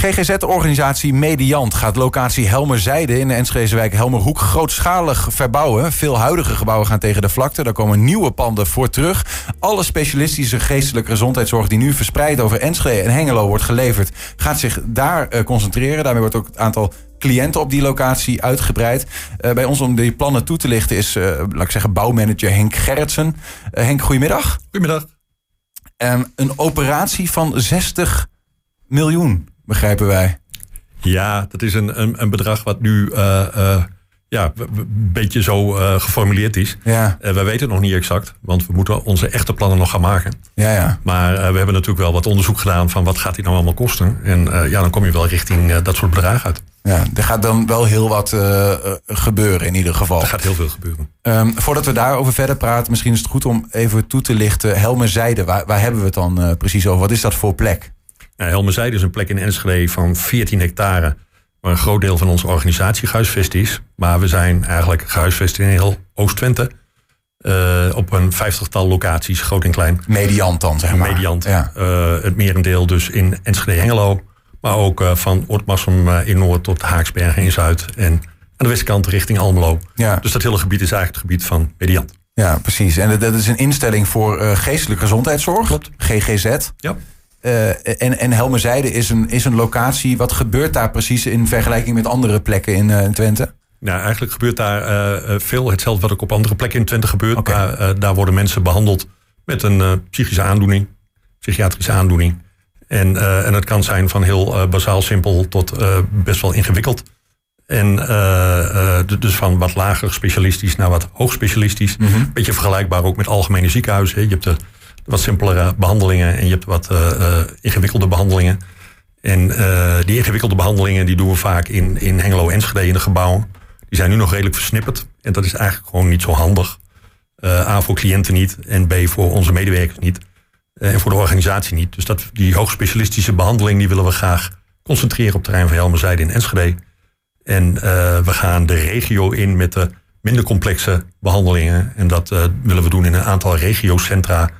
GGZ-organisatie Mediant gaat locatie Helmerzijde in de Enschedeze wijk Helmerhoek grootschalig verbouwen. Veel huidige gebouwen gaan tegen de vlakte. Daar komen nieuwe panden voor terug. Alle specialistische geestelijke gezondheidszorg die nu verspreid over Enschede en Hengelo wordt geleverd, gaat zich daar uh, concentreren. Daarmee wordt ook het aantal cliënten op die locatie uitgebreid. Uh, bij ons om die plannen toe te lichten is, uh, laat ik zeggen, bouwmanager Henk Gerritsen. Henk, goedemiddag. Goedemiddag. Um, een operatie van 60 miljoen, begrijpen wij. Ja, dat is een, een, een bedrag wat nu uh, uh, ja, een beetje zo uh, geformuleerd is. Ja. wij weten het nog niet exact, want we moeten onze echte plannen nog gaan maken. Ja, ja. Maar we hebben natuurlijk wel wat onderzoek gedaan van wat gaat die nou allemaal kosten. En ja, dan kom je wel richting dat soort bedragen uit. Ja, er gaat dan wel heel wat uh, gebeuren in ieder geval. Er gaat heel veel gebeuren. Um, voordat we daarover verder praten, misschien is het goed om even toe te lichten. Helmerzijde, waar, waar hebben we het dan uh, precies over? Wat is dat voor plek? Nou, is een plek in Enschede van 14 hectare. Waar een groot deel van onze organisatie gehuisvest is. Maar we zijn eigenlijk gehuisvest in heel Oost-Twente. op een vijftigtal locaties, groot en klein. Mediant dan, zeg maar. Mediant. Ja. het merendeel dus in Enschede-Hengelo. Maar ook uh, van Oortmassum in Noord tot Haaksbergen in Zuid. En aan de westkant richting Almelo. Ja. Dus dat hele gebied is eigenlijk het gebied van Mediant. Ja, precies. En dat is een instelling voor geestelijke gezondheidszorg. Klopt. GGZ. Ja. En, en Helmerzijde is een, is een locatie. Wat gebeurt daar precies in vergelijking met andere plekken in, in Twente? Nou, eigenlijk gebeurt daar veel hetzelfde wat ook op andere plekken in Twente gebeurt. Okay. Daar worden mensen behandeld met een psychische aandoening, psychiatrische aandoening. En, uh, en het kan zijn van heel uh, bazaal simpel tot uh, best wel ingewikkeld. En dus van wat lager specialistisch naar wat hoog specialistisch. Mm -hmm. Beetje vergelijkbaar ook met algemene ziekenhuizen. Je hebt de wat simpelere behandelingen en je hebt wat ingewikkelde behandelingen. En die ingewikkelde behandelingen die doen we vaak in, in Hengelo Enschede in de gebouwen. Die zijn nu nog redelijk versnipperd. En dat is eigenlijk gewoon niet zo handig. A voor cliënten niet en B voor onze medewerkers niet. En voor de organisatie niet. Dus dat, die hoogspecialistische behandeling die willen we graag concentreren op het terrein van Helmerzijde in Enschede. En we gaan de regio in met de minder complexe behandelingen. En dat willen we doen in een aantal regiocentra.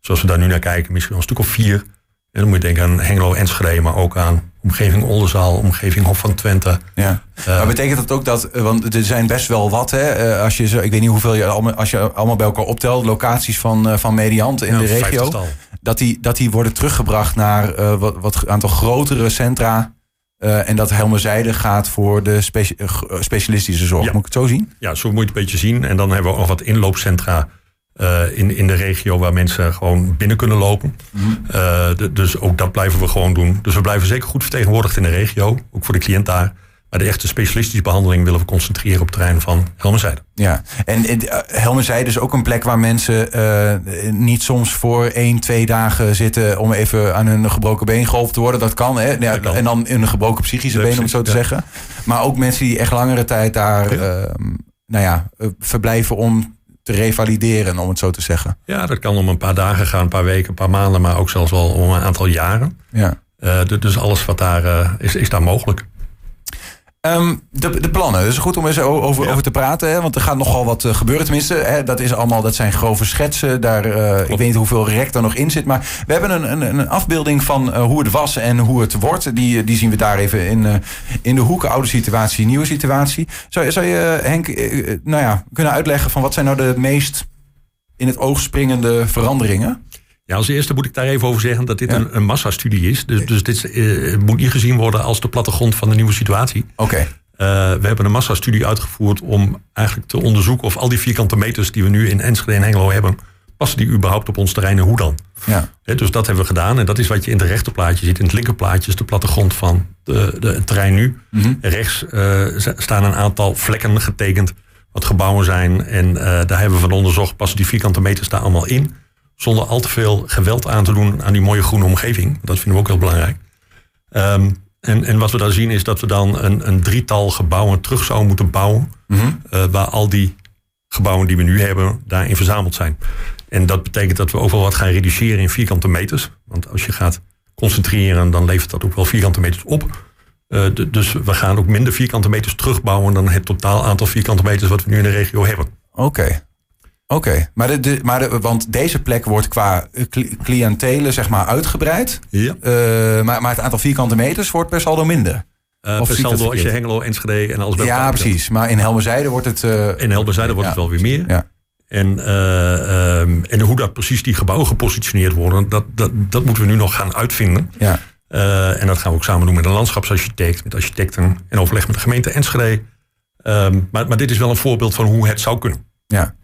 Zoals we daar nu naar kijken, misschien wel een stuk of vier. En dan moet je denken aan Hengelo, Enschede, maar ook aan omgeving Oldenzaal, omgeving Hof van Twente. Ja. Uh, maar betekent dat ook dat, want er zijn best wel wat, hè? Uh, als je zo, ik weet niet hoeveel je allemaal, als je allemaal bij elkaar optelt, locaties van, van Mediant in ja, de regio, dat die, dat die worden teruggebracht naar wat, wat aantal grotere centra. en dat Helmerzijde gaat voor de speci specialistische zorg. Ja. Moet ik het zo zien? Ja, zo moet je het een beetje zien. En dan hebben we ook nog wat inloopcentra uh, in, in de regio waar mensen gewoon binnen kunnen lopen. Mm. Uh, dus ook dat blijven we gewoon doen. Dus we blijven zeker goed vertegenwoordigd in de regio. Ook voor de cliënt daar. Maar de echte specialistische behandeling willen we concentreren op het terrein van Helmerzijde. Ja, en uh, Helmerzijde is ook een plek waar mensen uh, niet soms voor één, twee dagen zitten om even aan hun gebroken been geholpen te worden. Dat kan, hè? Ja. En dan een gebroken psychische been, om het zo te Ja. zeggen. Maar ook mensen die echt langere tijd daar Ja. nou ja, verblijven om te revalideren, om het zo te zeggen. Ja, dat kan om een paar dagen gaan, een paar weken, een paar maanden, maar ook zelfs wel om een aantal jaren. Ja. Uh, dus alles wat daar uh, is, is daar mogelijk. Um, de, de plannen, het is goed om eens over, Ja. over te praten. Hè? Want er gaat nogal wat uh, gebeuren. Tenminste, hè? dat, is allemaal, dat zijn grove schetsen. Daar, uh, ik weet niet hoeveel rek er nog in zit. Maar we hebben een, een, een afbeelding van uh, hoe het was en hoe het wordt. Die, die zien we daar even in, uh, in de hoeken. Oude situatie, nieuwe situatie. Zou, zou je, Henk, nou ja, kunnen uitleggen van wat zijn nou de meest in het oog springende veranderingen? Ja, als eerste moet ik daar even over zeggen dat dit Ja. een, een massastudie is. Dus, dus dit uh, moet niet gezien worden als de plattegrond van de nieuwe situatie. Oké. Uh, we hebben een massastudie uitgevoerd om eigenlijk te onderzoeken of al die vierkante meters die we nu in Enschede en Hengelo hebben, passen die überhaupt op ons terrein en hoe dan? Ja. He, dus dat hebben we gedaan en dat is wat je in het rechterplaatje ziet. In het linkerplaatje is de plattegrond van de, de, het terrein nu. Mhm. Rechts uh, staan een aantal vlekken getekend wat gebouwen zijn en daar hebben we van onderzocht, passen die vierkante meters daar allemaal in? Zonder al te veel geweld aan te doen aan die mooie groene omgeving. Dat vinden we ook heel belangrijk. Um, en, en wat we daar zien is dat we dan een, een drietal gebouwen terug zouden moeten bouwen. Mhm. Uh, waar al die gebouwen die we nu hebben daarin verzameld zijn. En dat betekent dat we ook wel wat gaan reduceren in vierkante meters. Want als je gaat concentreren, dan levert dat ook wel vierkante meters op. Uh, dus we gaan ook minder vierkante meters terugbouwen dan het totaal aantal vierkante meters wat we nu in de regio hebben. Oké. Okay. Oké, maar, de, de, maar de, want deze plek wordt qua cli- cliëntelen zeg maar uitgebreid. Ja. Eh, maar, maar het aantal vierkante meters wordt per saldo minder. Uh, Of per saldo als je? Hengelo, Enschede en alles bij Ja, precies. Maar in Helmerzijde wordt het... eh, In Helberzijde wordt Ja. het wel weer meer. Ja. En, eh, ehm, en hoe dat precies die gebouwen gepositioneerd worden, dat, dat, dat moeten we nu nog gaan uitvinden. ja. Eh, en dat gaan we ook samen doen met een landschapsarchitect, met architecten en overleg met de gemeente Enschede. Ehm, maar, maar dit is wel een voorbeeld van hoe het zou kunnen. Ja.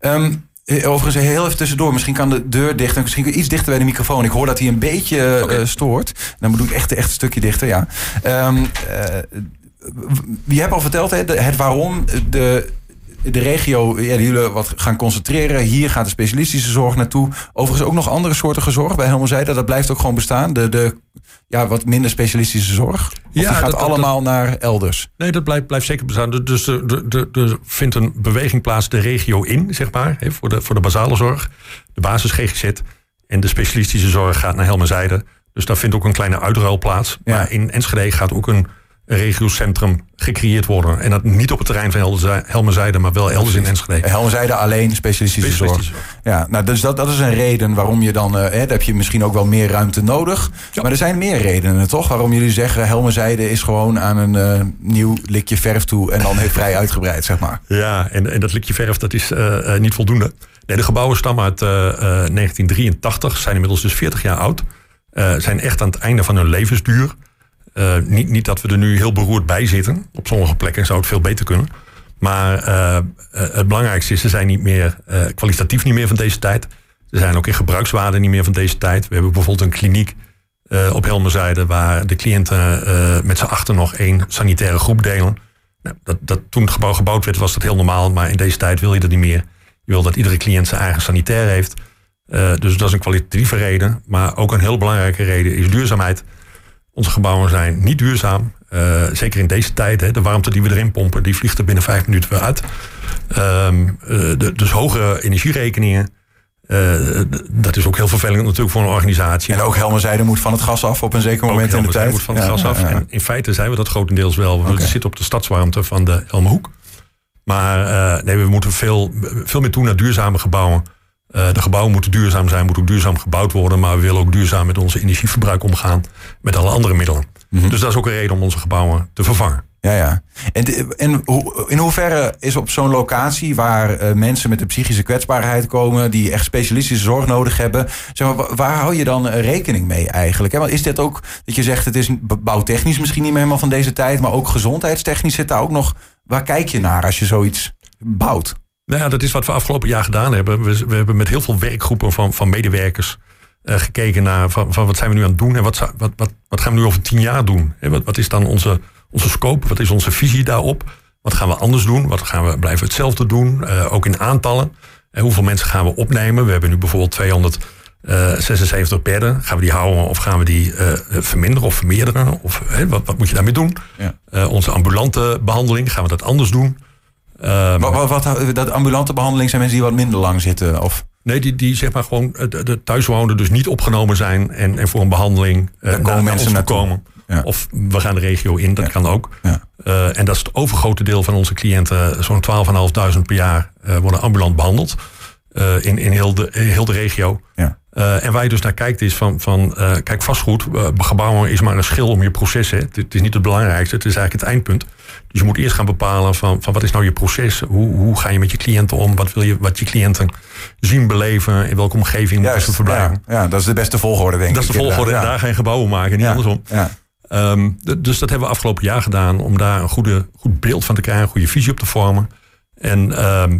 Ehm, eh, overigens, heel even tussendoor. Misschien kan de deur dicht. en Misschien iets dichter bij de microfoon. Ik hoor dat hij een beetje eh, Oké. stoort. Dan bedoel ik echt, echt een stukje dichter, ja. Ehm, eh, je hebt al verteld hè, het waarom de, de regio... Ja, die jullie wat gaan concentreren. Hier gaat de specialistische zorg naartoe. Overigens ook nog andere soorten zorg bij Helmerzijde. Dat blijft ook gewoon bestaan. De, de ja, wat minder specialistische zorg. Of Ja, gaat dat- dat- allemaal naar elders. Nee, dat blijft, blijft zeker bestaan. Dus er, vindt een beweging plaats de regio in, zeg maar, hè, voor, de, voor de basale zorg. De basis GGZ en de specialistische zorg gaat naar Helmerzijde. Dus daar vindt ook een kleine uitruil plaats. Ja. Maar in Enschede gaat ook een regiocentrum gecreëerd worden. En dat niet op het terrein van Helmerzijde, maar wel elders in Enschede. Helmerzijde alleen specialistische zorg. Specialistische zorg. Ja, nou, dus dat, dat is een reden waarom je dan... eh, heb je misschien ook wel meer ruimte nodig. Ja. Maar er zijn meer redenen, toch? Waarom jullie zeggen... Helmerzijde is gewoon aan een eh, nieuw likje verf toe... en dan heel vrij uitgebreid, zeg maar. Ja, en, en dat likje verf, dat is eh, niet voldoende. Nee, de gebouwen stammen uit eh, eh, 1983, zijn inmiddels dus 40 jaar oud. Zijn echt aan het einde van hun levensduur. Eh, niet, niet dat we er nu heel beroerd bij zitten. Op sommige plekken zou het veel beter kunnen. Maar eh, eh, het belangrijkste is, ze zijn niet meer kwalitatief niet meer van deze tijd. Ze zijn ook in gebruikswaarde niet meer van deze tijd. We hebben bijvoorbeeld een kliniek op Helmerzijde... waar de cliënten met z'n achter nog één sanitaire groep delen. Nou, dat, dat, toen het gebouw gebouwd werd, was dat heel normaal. Maar in deze tijd wil je dat niet meer. Je wil dat iedere cliënt zijn eigen sanitair heeft. Dus dat is een kwalitatieve reden. Maar ook een heel belangrijke reden is duurzaamheid. Onze gebouwen zijn niet duurzaam. Eh, zeker in deze tijd. Hè, de warmte die we erin pompen, die vliegt er binnen vijf minuten weer uit. Ehm, eh, de- dus hogere energierekeningen. Eh, dat is ook heel vervelend natuurlijk voor een organisatie. En ook Helmerzijde moet van het gas af op een zeker moment in de tijd. moet van het Ja, gas af. ja, ja. En in feite zijn we dat grotendeels wel. We zitten op de stadswarmte van de Helmerhoek. Maar nee, we moeten veel, veel meer toe naar duurzame gebouwen. Eh, de gebouwen moeten duurzaam zijn, moeten ook duurzaam gebouwd worden. Maar we willen ook duurzaam met onze energieverbruik omgaan. Met alle andere middelen. Mhm. Dus dat is ook een reden om onze gebouwen te vervangen. Ja, ja. En, en hoe- in hoeverre is op zo'n locatie waar eh, mensen met een psychische kwetsbaarheid komen, die echt specialistische zorg nodig hebben, zeg maar, wa- waar hou je dan eh, rekening mee eigenlijk? Hè? Want is dit ook dat je zegt, het is bouwtechnisch misschien niet meer helemaal van deze tijd, maar ook gezondheidstechnisch zit daar ook nog. Waar kijk je naar als je zoiets bouwt? Nou ja, dat is wat we afgelopen jaar gedaan hebben. We, we hebben met heel veel werkgroepen van, van medewerkers eh, gekeken naar van, van wat zijn we nu aan het doen en wat, wat, wat, wat gaan we nu over tien jaar doen? Wat, wat is dan onze, onze scope? Wat is onze visie daarop? Wat gaan we anders doen? Wat gaan we blijven hetzelfde doen? Eh, ook in aantallen. En hoeveel mensen gaan we opnemen? We hebben nu bijvoorbeeld 276 bedden. Gaan we die houden of gaan we die eh, verminderen of vermeerderen? Of wat, wat moet je daarmee doen? Ja. Eh, onze ambulante behandeling, gaan we dat anders doen? Ehm, Wat, wat, wat- dat ambulante behandeling zijn mensen die wat minder lang zitten? Of, Nee, die, die zeg maar gewoon eh, de, de thuiswonenden dus niet opgenomen zijn en, en voor een behandeling eh komen naar- naar mensen naartoe. komen. Ja. Of we gaan de regio in, dat Ja. kan ook. ja. Eh, en dat is het overgrote deel van onze cliënten, zo'n 12.500 per jaar, eh, worden ambulant behandeld. eh, in, in heel de, heel de regio. Ja. Eh, en waar je dus naar kijkt is van, van eh, kijk vastgoed, eh, gebouwen is maar een schil om je processen. Het, het is niet het belangrijkste, het is eigenlijk het eindpunt. Dus je moet eerst gaan bepalen van, van wat is nou je proces? Hoe, hoe ga je met je cliënten om? Wat wil je wat je cliënten zien, beleven? In welke omgeving moeten ze verblijven? ja, ja, dat is de beste volgorde, denk ik. Dat is de volgorde en daar je gebouwen maken, niet Ja. andersom. Ja. Ehm, dus dat hebben we afgelopen jaar gedaan om daar een goede, goed beeld van te krijgen, een goede visie op te vormen. En, ehm,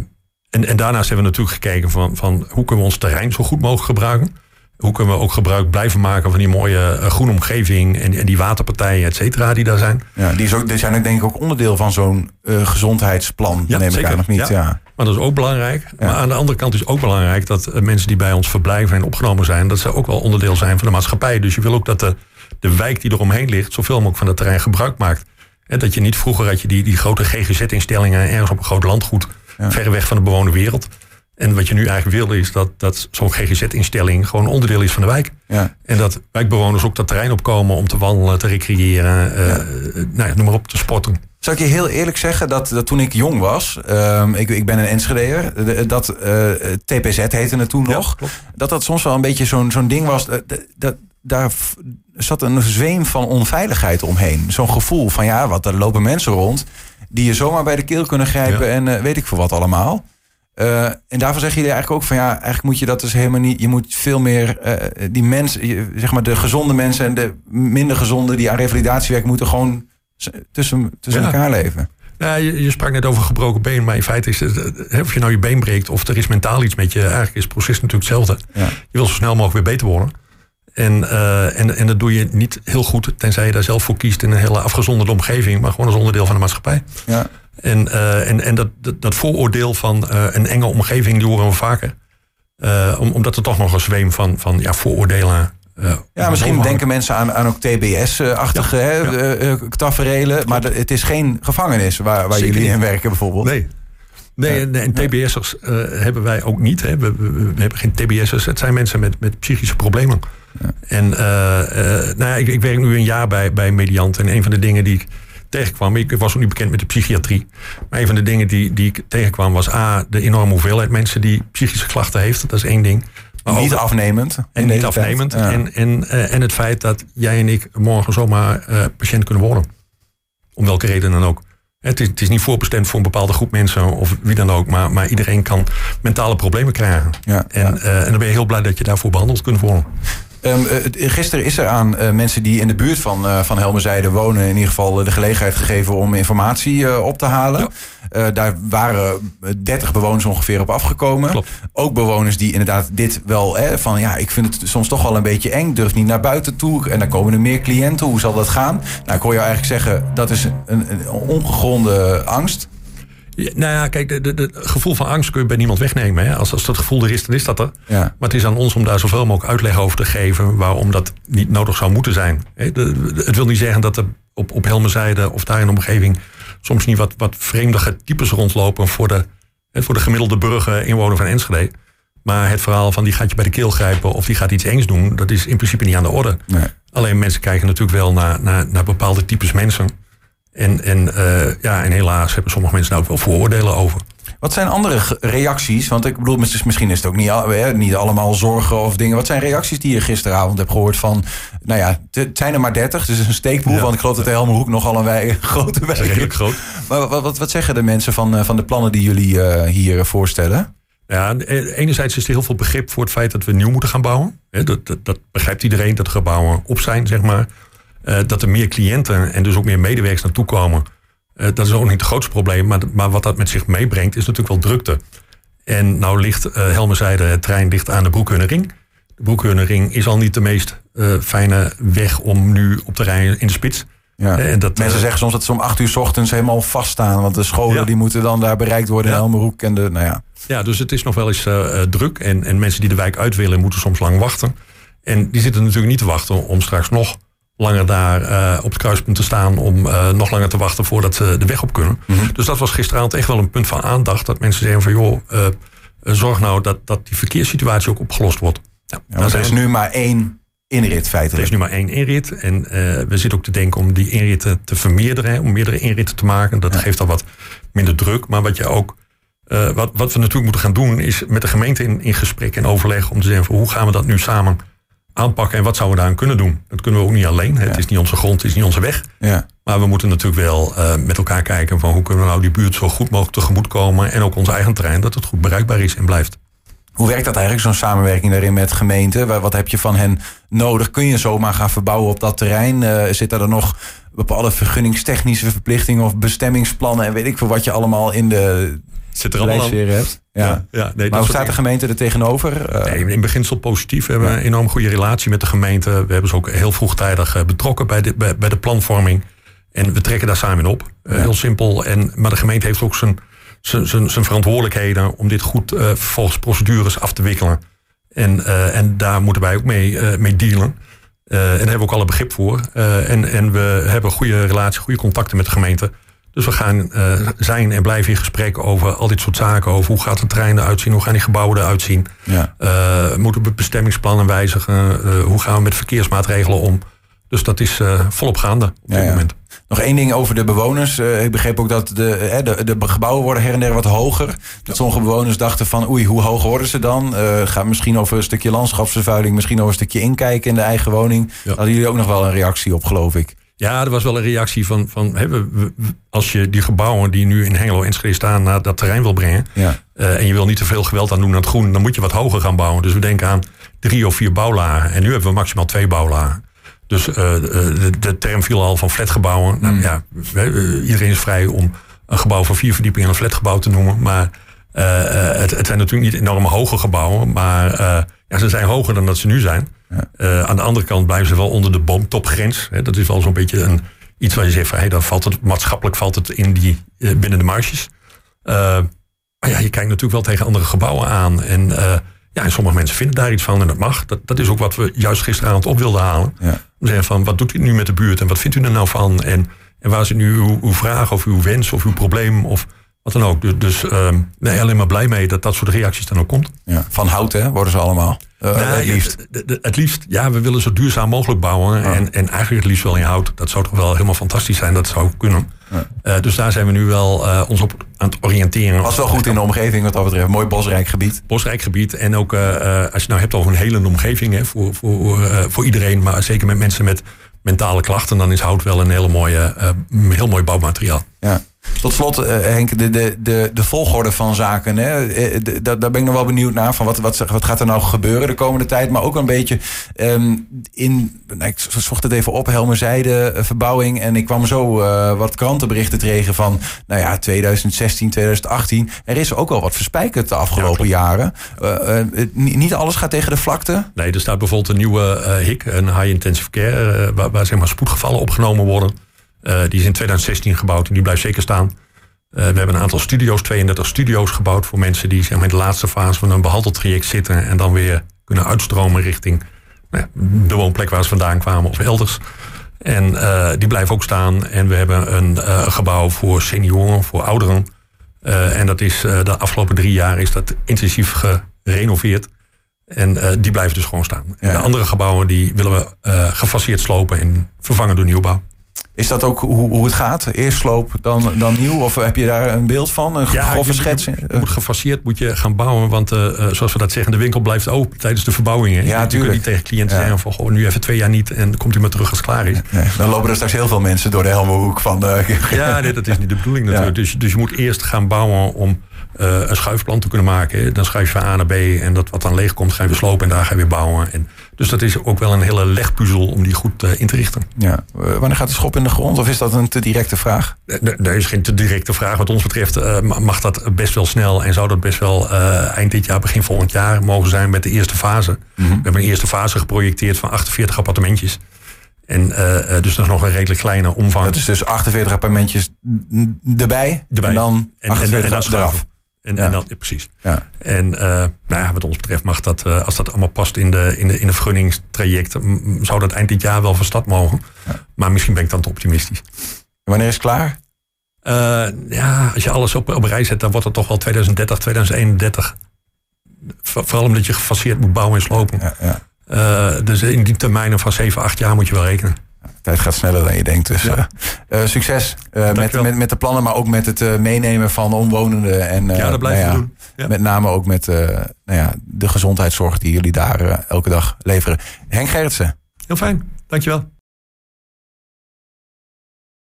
en, en daarnaast hebben we natuurlijk gekeken van, van hoe kunnen we ons terrein zo goed mogelijk gebruiken. Hoe kunnen we ook gebruik blijven maken van die mooie eh, groene omgeving en, en die waterpartijen, et cetera, die daar zijn. Ja, die, is ook, die zijn ook denk ik ook onderdeel van zo'n eh, gezondheidsplan, Ja, neem ik zeker. aan, of niet? Ja. Ja. Maar dat is ook belangrijk. Ja. Maar aan de andere kant is ook belangrijk dat eh, mensen die bij ons verblijven en opgenomen zijn, dat ze ook wel onderdeel zijn van de maatschappij. Dus je wil ook dat de, de wijk die eromheen ligt, zoveel mogelijk van het terrein gebruik maakt. En dat je niet vroeger had je die, die grote GGZ-instellingen ergens op een groot landgoed, Ja. ver weg van de bewoonde wereld. En wat je nu eigenlijk wil is dat, dat zo'n GGZ-instelling gewoon onderdeel is van de wijk. Ja. En dat wijkbewoners ook dat terrein opkomen om te wandelen, te recreëren, eh, nou ja, noem maar op, te sporten. Zou ik je heel eerlijk zeggen dat, dat toen ik jong was, um, ik, ik ben een Enschedeer, dat uh, TPZ heette het toen nog, dat dat soms wel een beetje zo'n zo'n ding was. Dat, dat, daar zat een zweem van onveiligheid omheen. Zo'n gevoel van ja, wat er lopen mensen rond die je zomaar bij de keel kunnen grijpen en uh, weet ik veel wat allemaal. Uh, en daarvan zeg je eigenlijk ook van ja, eigenlijk moet je dat dus helemaal niet. Je moet veel meer uh, die mensen, zeg maar de gezonde mensen en de minder gezonde die aan revalidatie werken, moeten gewoon tussen, tussen ja. elkaar leven. Ja, je, je, sprak net over gebroken been, maar in feite is het, of je nou je been breekt of er is mentaal iets met je, eigenlijk is het proces natuurlijk hetzelfde. Ja. Je wil zo snel mogelijk weer beter worden. En, uh, en, en dat doe je niet heel goed, tenzij je daar zelf voor kiest in een hele afgezonderde omgeving, maar gewoon als onderdeel van de maatschappij. Ja. En, uh, en, en dat, dat, dat, vooroordeel van uh, een enge omgeving, die horen we vaker. Om, omdat er toch nog een zweem van, van ja, vooroordelen ja, misschien denken mensen aan, aan ook TBS-achtige ja, taferelen. Maar het is geen gevangenis waar, waar jullie in werken bijvoorbeeld. Nee. Nee, en, en TBS'ers uh, hebben wij ook niet. Hè. We, we, we, hebben geen TBS'ers. Het zijn mensen met, met psychische problemen. Ja. En uh, uh, nou ja, ik, ik, werk nu een jaar bij, bij Mediant. En een van de dingen die ik tegenkwam... Ik was ook niet bekend met de psychiatrie. Maar een van de dingen die, die ik tegenkwam was... A, de enorme hoeveelheid mensen die psychische klachten heeft. Dat is één ding. Maar niet afnemend. En niet afnemend. Ja. En, en, en het feit dat jij en ik morgen zomaar patiënt kunnen worden. Om welke reden dan ook. Het is, het is, niet voorbestemd voor een bepaalde groep mensen of wie dan ook, maar, maar iedereen kan mentale problemen krijgen. Ja, en, ja. Uh, en dan ben je heel blij dat je daarvoor behandeld kunt worden. Um, uh, gisteren is er aan uh, mensen die in de buurt van, uh, van Helmerzijde wonen... in ieder geval de gelegenheid gegeven om informatie op te halen. daar waren 30 bewoners ongeveer op afgekomen. Klopt. Ook bewoners die inderdaad dit wel... Hè, van ja, ik vind het soms toch wel een beetje eng. Durf niet naar buiten toe. En dan komen er meer cliënten. Hoe zal dat gaan? Nou, ik hoor jou eigenlijk zeggen... dat is een, een ongegronde angst. Nou ja, kijk, het gevoel van angst kun je bij niemand wegnemen. Hè? Als, als dat gevoel er is, dan is dat er. Ja. Maar het is aan ons om daar zoveel mogelijk uitleg over te geven... waarom dat niet nodig zou moeten zijn. het wil niet zeggen dat er op, op Helmenzijde of daar in de omgeving... soms niet wat, wat vreemdige types rondlopen... voor de, voor de gemiddelde burger, inwoner van Enschede. Maar het verhaal van die gaat je bij de keel grijpen... of die gaat iets engs doen, dat is in principe niet aan de orde. Nee. Alleen mensen kijken natuurlijk wel naar, naar, naar bepaalde types mensen... En, en, uh, ja, en helaas hebben sommige mensen daar ook wel vooroordelen over. Wat zijn andere reacties? Want ik bedoel, misschien is het ook niet, niet allemaal zorgen of dingen. Wat zijn reacties die je gisteravond hebt gehoord van... Nou ja, het zijn er maar 30, dus een steekproef. Ja. Want ik geloof dat de Helmerhoek nogal een wij, grote is. Redelijk groot. Maar wat, wat, wat, zeggen de mensen van, van de plannen die jullie uh, hier voorstellen? Ja, enerzijds is er heel veel begrip voor het feit dat we nieuw moeten gaan bouwen. Dat, dat, dat begrijpt iedereen, dat gebouwen op zijn, zeg maar. Uh, dat er meer cliënten en dus ook meer medewerkers naartoe komen. Uh, dat is ook niet het grootste probleem. Maar, maar wat dat met zich meebrengt, is natuurlijk wel drukte. En nou ligt, uh, Helmer zei, het trein ligt aan de Broekhunnerring. De Broekhunnerring is al niet de meest fijne weg om nu op te rijden in de spits. Ja. En dat, Mensen zeggen soms dat ze om acht uur s ochtends helemaal vaststaan. Want de scholen ja. die moeten dan daar bereikt worden ja. in Helmerhoek. En de, nou ja. ja, dus het is nog wel eens druk. En, en mensen die de wijk uit willen, moeten soms lang wachten. En die zitten natuurlijk niet te wachten om straks nog langer daar uh, op het kruispunt te staan om uh, nog langer te wachten voordat ze de weg op kunnen. Mm -hmm. Dus dat was gisteravond echt wel een punt van aandacht. Dat mensen zeggen van joh, uh, zorg nou dat, dat die verkeerssituatie ook opgelost wordt. Ja er is nu maar één inrit feitelijk. Er is nu maar één inrit. En we zitten ook te denken om die inritten te vermeerderen. Om meerdere inritten te maken. Dat ja. geeft al wat minder druk. Maar wat je ook wat, wat we natuurlijk moeten gaan doen is met de gemeente in, in gesprek en overleg om te zeggen van hoe gaan we dat nu samen aanpakken en wat zouden we daaraan kunnen doen. Dat kunnen we ook niet alleen. Het is niet onze grond, het is niet onze weg. Ja. Maar we moeten natuurlijk wel uh, met elkaar kijken van hoe kunnen we nou die buurt zo goed mogelijk tegemoet komen en ook ons eigen terrein, dat het goed bereikbaar is en blijft. Hoe werkt dat eigenlijk, zo'n samenwerking daarin met gemeenten? Wat heb je van hen nodig? Kun je zomaar gaan verbouwen op dat terrein? Uh, zit er dan nog bepaalde vergunningstechnische verplichtingen of bestemmingsplannen en weet ik veel wat je allemaal in de zit er allemaal hebt? Ja. ja, nee, maar hoe staat de gemeente er tegenover? Nee, in beginsel positief. We hebben ja. een enorm goede relatie met de gemeente. We hebben ze ook heel vroegtijdig betrokken bij de, bij, bij de planvorming. En we trekken daar samen op. Uh, heel simpel. En, maar de gemeente heeft ook zijn, zijn, zijn, zijn verantwoordelijkheden om dit goed uh, volgens procedures af te wikkelen. En, en daar moeten wij ook mee, mee dealen. en daar hebben we ook alle begrip voor. en, en we hebben goede relatie, goede contacten met de gemeente. Dus we gaan uh, zijn en blijven in gesprek over al dit soort zaken. Over hoe gaat de trein eruit zien? Hoe gaan die gebouwen eruit zien? Ja. Uh, moeten we bestemmingsplannen wijzigen? Uh, hoe gaan we met verkeersmaatregelen om? Dus dat is volop gaande op dit ja. moment. Nog één ding over de bewoners. ik begreep ook dat de, de, de, gebouwen worden her en der wat hoger. Dat sommige bewoners dachten van oei, hoe hoog worden ze dan? Gaat misschien over een stukje landschapsvervuiling, misschien over een stukje inkijken in de eigen woning. Hadden jullie ook nog wel een reactie op, geloof ik? Ja, er was wel een reactie van, van hè, we, als je die gebouwen die nu in Hengelo en staan naar dat terrein wil brengen. Ja. Uh, en je wil niet te veel geweld aan doen aan het groen, dan moet je wat hoger gaan bouwen. Dus we denken aan drie of vier bouwlagen. En nu hebben we maximaal twee bouwlagen. Dus uh, de, de, term viel al van flatgebouwen. Nou, mm. ja, iedereen is vrij om een gebouw van vier verdiepingen een flatgebouw te noemen. Maar uh, het, het, zijn natuurlijk niet enorm hoge gebouwen. Maar ja, ze zijn hoger dan dat ze nu zijn. Uh, aan de andere kant blijven ze wel onder de boomtopgrens. Hè, dat is wel zo'n beetje een, iets waar je zegt van hey, dan valt het maatschappelijk valt het in die, uh, binnen de marges. Uh, maar ja, je kijkt natuurlijk wel tegen andere gebouwen aan. En, ja, en sommige mensen vinden daar iets van en dat mag. Dat, dat is ook wat we juist gisteravond op wilden halen. Ja. We zeggen van wat doet u nu met de buurt en wat vindt u er nou van? En, en waar zit nu uw, uw vraag of uw wens of uw probleem? Of wat dan ook. Dus, dus uh, nee, alleen maar blij mee dat dat soort reacties dan ook komt. Ja. Van hout, hè, worden ze allemaal. Uh, het liefst. het liefst, ja, we willen zo duurzaam mogelijk bouwen. En, en eigenlijk het liefst wel in hout. Dat zou toch wel helemaal fantastisch zijn. Dat zou kunnen. Ja. Uh, dus daar zijn we nu wel uh, ons op aan het oriënteren. Was wel goed in de omgeving wat dat betreft. Mooi bosrijk gebied. Bosrijk gebied. En ook als je het nou hebt over een hele omgeving hè, voor, voor, voor iedereen. Maar zeker met mensen met mentale klachten. Dan is hout wel een hele mooie, heel mooi bouwmateriaal. Ja. Tot slot, uh, Henk, de, de, de, de volgorde van zaken. Hè? Eh, daar, ben ik nog wel benieuwd naar. Van wat, wat, wat gaat er nou gebeuren de komende tijd? Maar ook een beetje um, in. Nou, ik zocht het even op, Helmer Zijde, uh, verbouwing. En ik kwam zo uh, wat krantenberichten tegen van. Nou ja, 2016, 2018. Er is ook wel wat verspijkerd de afgelopen ja, jaren. niet alles gaat tegen de vlakte. Nee, er staat bijvoorbeeld een nieuwe HIC, een High Intensive Care. waar, waar zeg maar spoedgevallen opgenomen worden. Uh, die is in 2016 gebouwd en die blijft zeker staan. Uh, we hebben een aantal studio's, 32 studio's gebouwd voor mensen die zeg maar, in de laatste fase van een behandeltraject zitten en dan weer kunnen uitstromen richting nou ja, de woonplek waar ze vandaan kwamen of elders. En uh, die blijven ook staan. En we hebben een gebouw voor senioren, voor ouderen. en dat is de afgelopen drie jaar is dat intensief gerenoveerd. En die blijven dus gewoon staan. En de andere gebouwen die willen we gefaseerd slopen en vervangen door nieuwbouw. Is dat ook hoe, hoe het gaat? Eerst sloop, dan, dan nieuw? Of heb je daar een beeld van? Een ja, grove schets? Je, moet gefaseerd moet je gaan bouwen. Want uh, zoals we dat zeggen, de winkel blijft open tijdens de verbouwingen. Ja, je kunt niet tegen cliënten zeggen van... Goh, nu even twee jaar niet en dan komt u maar terug als het klaar is. Nee, dan lopen er straks heel veel mensen door de Helmerhoek van... De... Ja, nee, dat is niet de bedoeling natuurlijk. Dus, dus je moet eerst gaan bouwen om uh, een schuifplan te kunnen maken. Dan schuif je van A naar B en dat wat dan leeg komt, ga je weer slopen en daar ga je weer bouwen. En dus dat is ook wel een hele legpuzzel om die goed uh, in te richten. Ja. wanneer gaat de schop in de grond of is dat een te directe vraag? Er is geen te directe vraag. Wat ons betreft uh, mag dat best wel snel en zou dat best wel eind dit jaar, begin volgend jaar mogen zijn met de eerste fase. Mm -hmm. We hebben een eerste fase geprojecteerd van 48 appartementjes. En uh, dus nog een redelijk kleine omvang. Dat is dus 48 appartementjes erbij, erbij. en dan 48 en, en, en eraf. En, precies. Ja. En uh, nou ja, wat ons betreft mag dat, uh, als dat allemaal past in de, in de, in de vergunningstraject, zou dat eind dit jaar wel van start mogen. Ja. Maar misschien ben ik dan te optimistisch. En wanneer is het klaar? Uh, ja, als je alles op, op rij zet, dan wordt het toch wel 2030, 2031. Vooral omdat je gefaseerd moet bouwen en slopen. Ja, ja. dus in die termijnen van 7, 8 jaar moet je wel rekenen tijd gaat sneller dan je denkt. Dus uh, uh, succes uh, met, met, met de plannen, maar ook met het meenemen van omwonenden. En, ja, dat blijven nou ja, doen. Ja. Met name ook met nou ja, de gezondheidszorg die jullie daar elke dag leveren. Henk Gerritsen. Heel fijn, dankjewel.